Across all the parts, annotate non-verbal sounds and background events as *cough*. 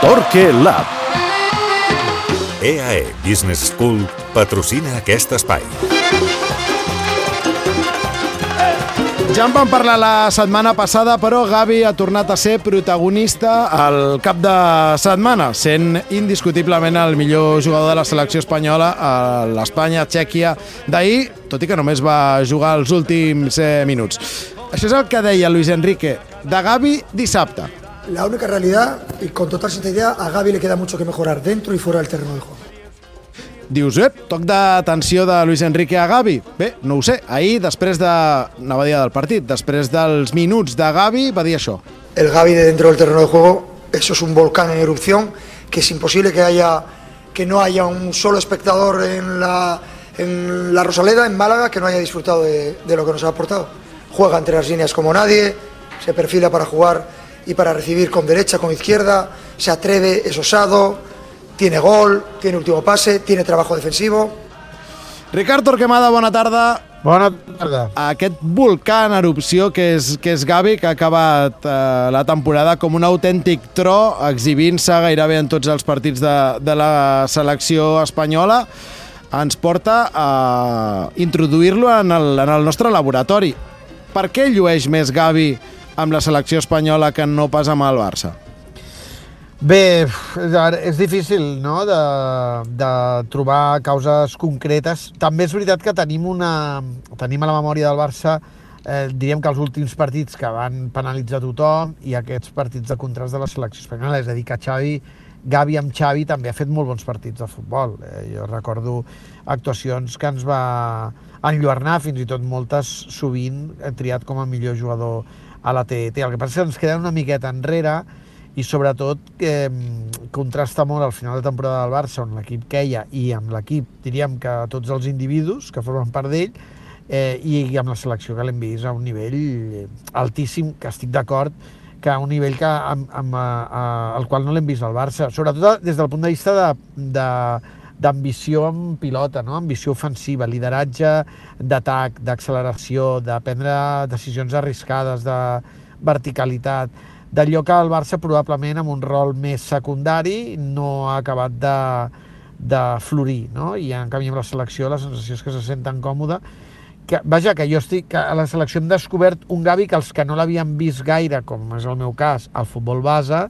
Torque Lab. EAE Business School patrocina aquest espai. Ja en vam parlar la setmana passada, però Gavi ha tornat a ser protagonista al cap de setmana, sent indiscutiblement el millor jugador de la selecció espanyola a l'Espanya-Txèquia d'ahir, tot i que només va jugar els últims eh, minuts. Això és el que deia Luis Enrique de Gavi dissabte. La única realidad, y con total sinceridad, a Gaby le queda mucho que mejorar dentro y fuera del terreno de juego. Dius, ep, toc d'atenció de Luis Enrique a Gavi? Bé, no ho sé. Ahir, després de... anava a dir del partit, després dels minuts de Gavi, va dir això. El Gaby de dentro del terreno de juego, eso es un volcán en erupción, que es imposible que haya que no haya un solo espectador en la, en la Rosaleda, en Málaga, que no haya disfrutado de, de lo que nos ha aportado. Juega entre las líneas como nadie, se perfila para jugar y para recibir con derecha, con izquierda, se atreve, es osado, tiene gol, tiene último pase, tiene trabajo defensivo. Ricard Torquemada, bona tarda. Bona tarda. Aquest volcà en erupció que és, que és Gavi, que ha acabat eh, la temporada com un autèntic tro, exhibint-se gairebé en tots els partits de, de la selecció espanyola, ens porta a introduir-lo en, el, en el nostre laboratori. Per què llueix més Gavi amb la selecció espanyola que no pas amb el Barça? Bé, és difícil no? de, de trobar causes concretes. També és veritat que tenim, una, tenim a la memòria del Barça eh, diríem que els últims partits que van penalitzar tothom i aquests partits de contrast de la selecció espanyola, és a dir, que Xavi, Gavi amb Xavi també ha fet molt bons partits de futbol. Eh, jo recordo actuacions que ens va enlluernar, fins i tot moltes sovint triat com a millor jugador a la TET. El que passa és que ens queda una miqueta enrere i sobretot eh, contrasta molt al final de temporada del Barça on l'equip queia i amb l'equip diríem que tots els individus que formen part d'ell eh, i amb la selecció que l'hem vist a un nivell altíssim, que estic d'acord que a un nivell que, amb, amb, a, a, al qual no l'hem vist al Barça, sobretot des del punt de vista de, de, d'ambició en pilota, no? ambició ofensiva, lideratge d'atac, d'acceleració, de prendre decisions arriscades, de verticalitat, d'allò que el Barça probablement amb un rol més secundari no ha acabat de, de florir, no? i en canvi amb la selecció la sensació és que se senten còmode que, vaja, que jo estic, que a la selecció hem descobert un Gavi que els que no l'havien vist gaire, com és el meu cas, al futbol base,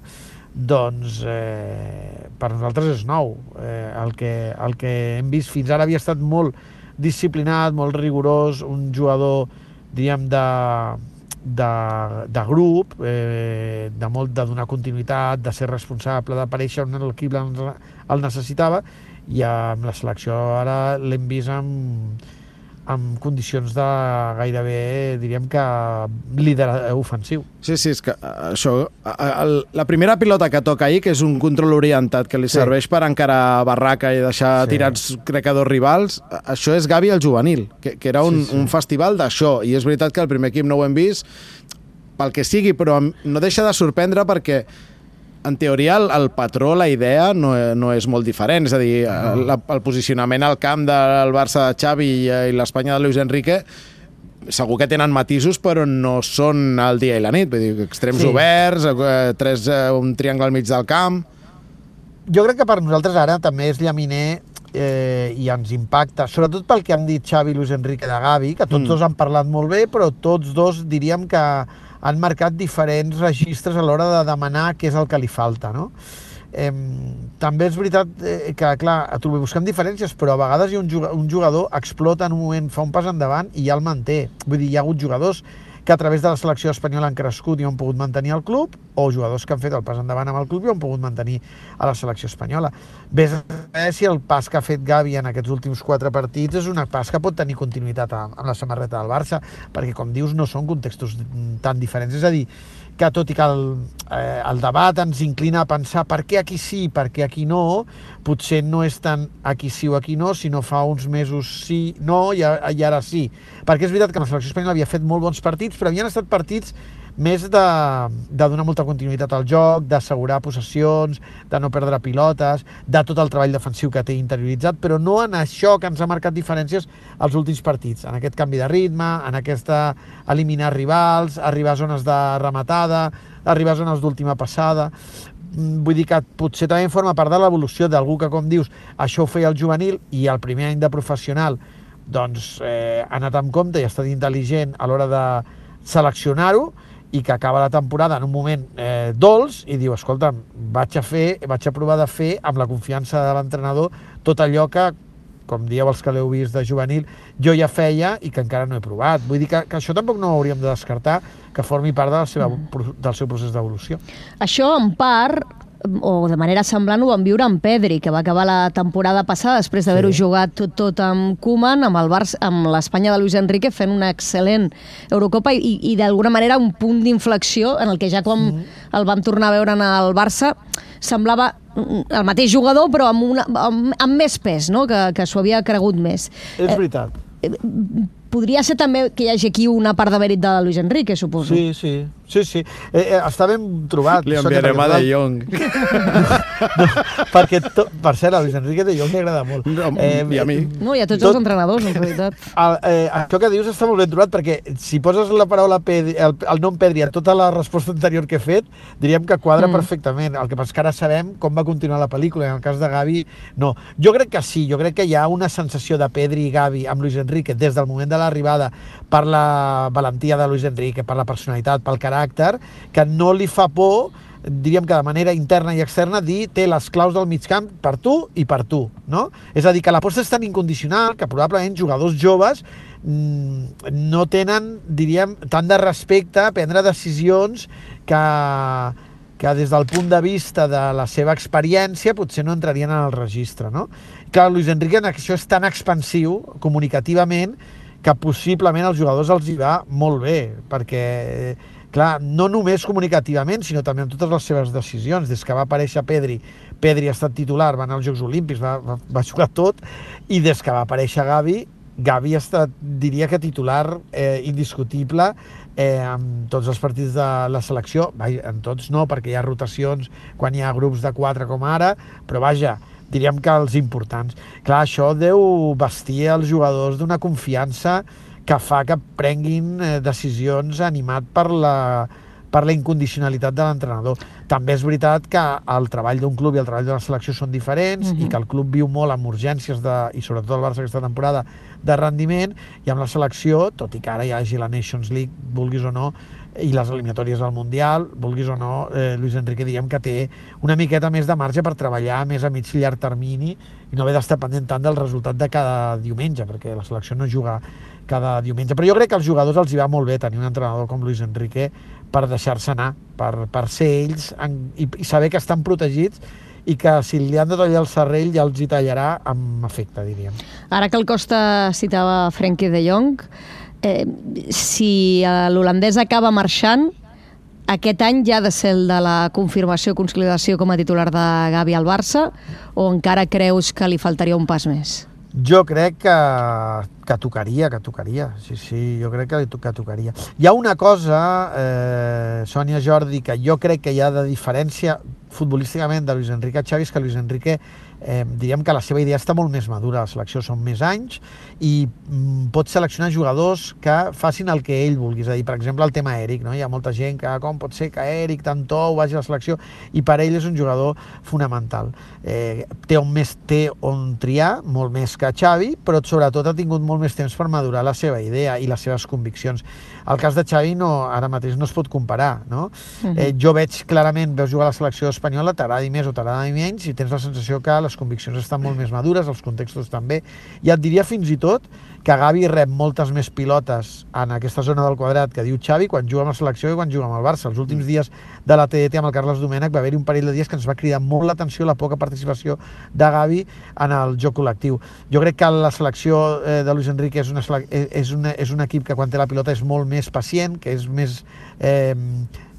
doncs eh, per nosaltres és nou. Eh, el, que, el que hem vist fins ara havia estat molt disciplinat, molt rigorós, un jugador, diríem, de, de, de grup, eh, de molt de donar continuïtat, de ser responsable, d'aparèixer on l'equip el necessitava, i amb la selecció ara l'hem vist amb, amb condicions de gairebé, diríem que, líder ofensiu. Sí, sí, és que eh, això... El, la primera pilota que toca ahir, que és un control orientat que li sí. serveix per encarar barraca i deixar sí. tirats crec que dos rivals, això és Gavi el juvenil, que, que era un, sí, sí. un festival d'això, i és veritat que el primer equip no ho hem vist, pel que sigui, però no deixa de sorprendre perquè en teoria, el, el patró, la idea, no, no és molt diferent. És a dir, el, el posicionament al camp del Barça de Xavi i, i l'Espanya de Luis Enrique segur que tenen matisos, però no són el dia i la nit. Vull dir, extrems sí. oberts, eh, tres, eh, un triangle al mig del camp... Jo crec que per nosaltres ara també és llaminer eh, i ens impacta, sobretot pel que han dit Xavi i Luis Enrique de Gavi, que tots mm. dos han parlat molt bé, però tots dos diríem que han marcat diferents registres a l'hora de demanar què és el que li falta, no? També és veritat eh, que, clar, busquem diferències, però a vegades hi ha un un jugador explota en un moment, fa un pas endavant i ja el manté. Vull dir, hi ha hagut jugadors que a través de la selecció espanyola han crescut i han pogut mantenir el club, o jugadors que han fet el pas endavant amb el club i han pogut mantenir a la selecció espanyola. Ves a si el pas que ha fet Gavi en aquests últims quatre partits és una pas que pot tenir continuïtat amb la samarreta del Barça, perquè, com dius, no són contextos tan diferents. És a dir, que tot i que el, eh, el debat ens inclina a pensar per què aquí sí, per què aquí no, potser no és tant aquí sí o aquí no, sinó fa uns mesos sí, no, i, i ara sí. Perquè és veritat que la selecció espanyola havia fet molt bons partits, però havien estat partits més de, de donar molta continuïtat al joc, d'assegurar possessions, de no perdre pilotes, de tot el treball defensiu que té interioritzat, però no en això que ens ha marcat diferències als últims partits, en aquest canvi de ritme, en aquesta eliminar rivals, arribar a zones de rematada, arribar a zones d'última passada. Mm, vull dir que potser també forma part de l'evolució d'algú que, com dius, això ho feia el juvenil i el primer any de professional doncs eh, ha anat amb compte i ha estat intel·ligent a l'hora de seleccionar-ho i que acaba la temporada en un moment eh, dolç i diu, escolta'm, vaig a fer, vaig a provar de fer amb la confiança de l'entrenador tot allò que, com dieu els que l'heu vist de juvenil, jo ja feia i que encara no he provat. Vull dir que, que això tampoc no ho hauríem de descartar, que formi part de la seva, mm. del seu procés d'evolució. Això, en part, o de manera semblant ho vam viure amb Pedri, que va acabar la temporada passada després d'haver-ho sí. jugat tot, tot amb Koeman, amb el Barça, amb l'Espanya de Luis Enrique fent una excel·lent Eurocopa i, i d'alguna manera un punt d'inflexió en el que ja quan sí. el vam tornar a veure en el Barça semblava el mateix jugador però amb, una, amb, amb més pes, no? que, que s'ho havia cregut més. És veritat. Eh, podria ser també que hi hagi aquí una part de mèrit de Luis Enrique, suposo. Sí, sí, sí, sí. Eh, eh, està ben trobat. Li enviarem a De Jong. *laughs* no, perquè, to, per cert, a Luis Enrique De Jong li agrada molt. No, eh, I a mi. No, i a tots tot, els entrenadors, en realitat. *laughs* El, eh, això que dius està molt ben trobat, perquè si poses la paraula Pedri, el, el nom Pedri a tota la resposta anterior que he fet, diríem que quadra mm. perfectament. El que passa que ara sabem com va continuar la pel·lícula, en el cas de Gavi, no. Jo crec que sí, jo crec que hi ha una sensació de Pedri i Gavi amb Luis Enrique des del moment de l'arribada per la valentia de Luis Enrique, per la personalitat, pel caràcter, que no li fa por diríem que de manera interna i externa, dir té les claus del mig camp per tu i per tu, no? És a dir, que l'aposta és tan incondicional que probablement jugadors joves mmm, no tenen, diríem, tant de respecte a prendre decisions que, que des del punt de vista de la seva experiència potser no entrarien en el registre, no? Clar, Luis Enrique en això és tan expansiu comunicativament que possiblement als jugadors els hi va molt bé, perquè, clar, no només comunicativament, sinó també en totes les seves decisions. Des que va aparèixer Pedri, Pedri ha estat titular, va anar als Jocs Olímpics, va, va, va jugar tot, i des que va aparèixer Gavi, Gavi ha estat, diria que titular eh, indiscutible eh, en tots els partits de la selecció, en tots no, perquè hi ha rotacions quan hi ha grups de quatre com ara, però vaja, diríem que els importants. Clar, això deu vestir els jugadors d'una confiança que fa que prenguin eh, decisions animat per la, per la incondicionalitat de l'entrenador. També és veritat que el treball d'un club i el treball de la selecció són diferents uh -huh. i mhm. que el club viu molt amb urgències, de, i sobretot el Barça aquesta temporada, de rendiment, i amb la selecció, tot i que ara hi hagi la Nations League, vulguis o no, i les eliminatòries del Mundial, vulguis o no, eh, Luis Enrique diríem que té una miqueta més de marge per treballar més a mig i llarg termini i no haver d'estar pendent tant del resultat de cada diumenge, perquè la selecció no juga cada diumenge. Però jo crec que als jugadors els hi va molt bé tenir un entrenador com Luis Enrique per deixar-se anar, per, per ser ells en, i, i saber que estan protegits i que si li han de tallar el serrell ja els hi tallarà amb efecte, diríem. Ara que el Costa citava Frenkie de Jong, eh, si l'holandès acaba marxant, aquest any ja ha de ser el de la confirmació consolidació com a titular de Gavi al Barça o encara creus que li faltaria un pas més? Jo crec que, que tocaria, que tocaria, sí, sí, jo crec que, que tocaria. Hi ha una cosa, eh, Sònia Jordi, que jo crec que hi ha de diferència futbolísticament de Luis Enrique Xavi, és que Luis Enrique eh, diríem que la seva idea està molt més madura, la selecció són més anys i mm, pot seleccionar jugadors que facin el que ell vulgui, és a dir, per exemple, el tema Eric, no? hi ha molta gent que ah, com pot ser que Eric tant tou vagi a la selecció i per ell és un jugador fonamental. Eh, té on més té on triar, molt més que Xavi, però sobretot ha tingut molt més temps per madurar la seva idea i les seves conviccions. El cas de Xavi no, ara mateix no es pot comparar, no? Uh -huh. eh, jo veig clarament, veus jugar a la selecció espanyola, t'agradi més o t'agradi menys, i tens la sensació que les conviccions estan molt més madures, els contextos també, i et diria fins i tot que Gavi rep moltes més pilotes en aquesta zona del quadrat que diu Xavi quan juga amb la selecció i quan juga amb el Barça. Els últims dies de la TDT amb el Carles Domènech va haver-hi un parell de dies que ens va cridar molt l'atenció la poca participació de Gavi en el joc col·lectiu. Jo crec que la selecció eh, de Luis Enrique és, una, és, una, és un equip que quan té la pilota és molt més pacient, que és més... Eh,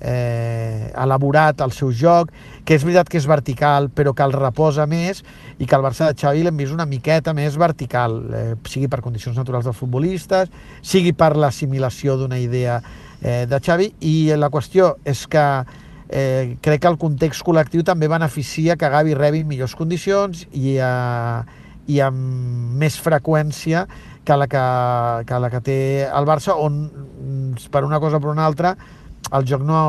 eh, elaborat el seu joc, que és veritat que és vertical, però que el reposa més i que el Barça de Xavi l'hem vist una miqueta més vertical, eh, sigui per condicions naturals dels futbolistes, sigui per l'assimilació d'una idea eh, de Xavi, i la qüestió és que eh, crec que el context col·lectiu també beneficia que Gavi rebi millors condicions i, eh, i amb més freqüència que la que, que la que té el Barça, on per una cosa o per una altra el joc no,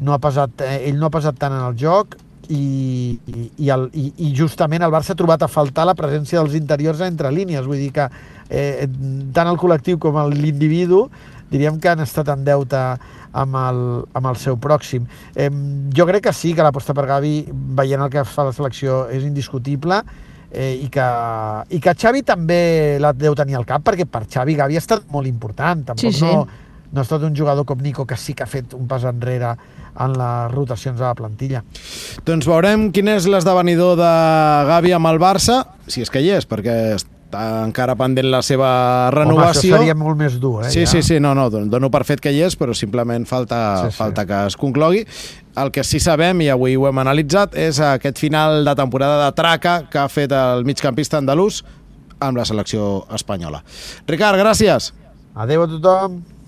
no ha pesat, eh, ell no ha pesat tant en el joc i, i, i, el, i, i justament el Barça ha trobat a faltar la presència dels interiors entre línies, vull dir que eh, tant el col·lectiu com l'individu diríem que han estat en deute amb el, amb el seu pròxim. Eh, jo crec que sí, que l'aposta per Gavi, veient el que fa la selecció, és indiscutible, eh, i, que, i que Xavi també la deu tenir al cap, perquè per Xavi Gavi ha estat molt important. Tampoc sí, sí. no, no ha estat un jugador com Nico que sí que ha fet un pas enrere en les rotacions de la plantilla. Doncs veurem quin és l'esdevenidor de Gavi amb el Barça, si és que hi és, perquè està encara pendent la seva renovació. Home, això seria molt més dur, eh? Sí, ja. sí, sí, no, no, dono per fet que hi és, però simplement falta, Sí, sí. falta que es conclogui. El que sí sabem, i avui ho hem analitzat, és aquest final de temporada de traca que ha fet el migcampista andalús amb la selecció espanyola. Ricard, gràcies. Adéu a tothom.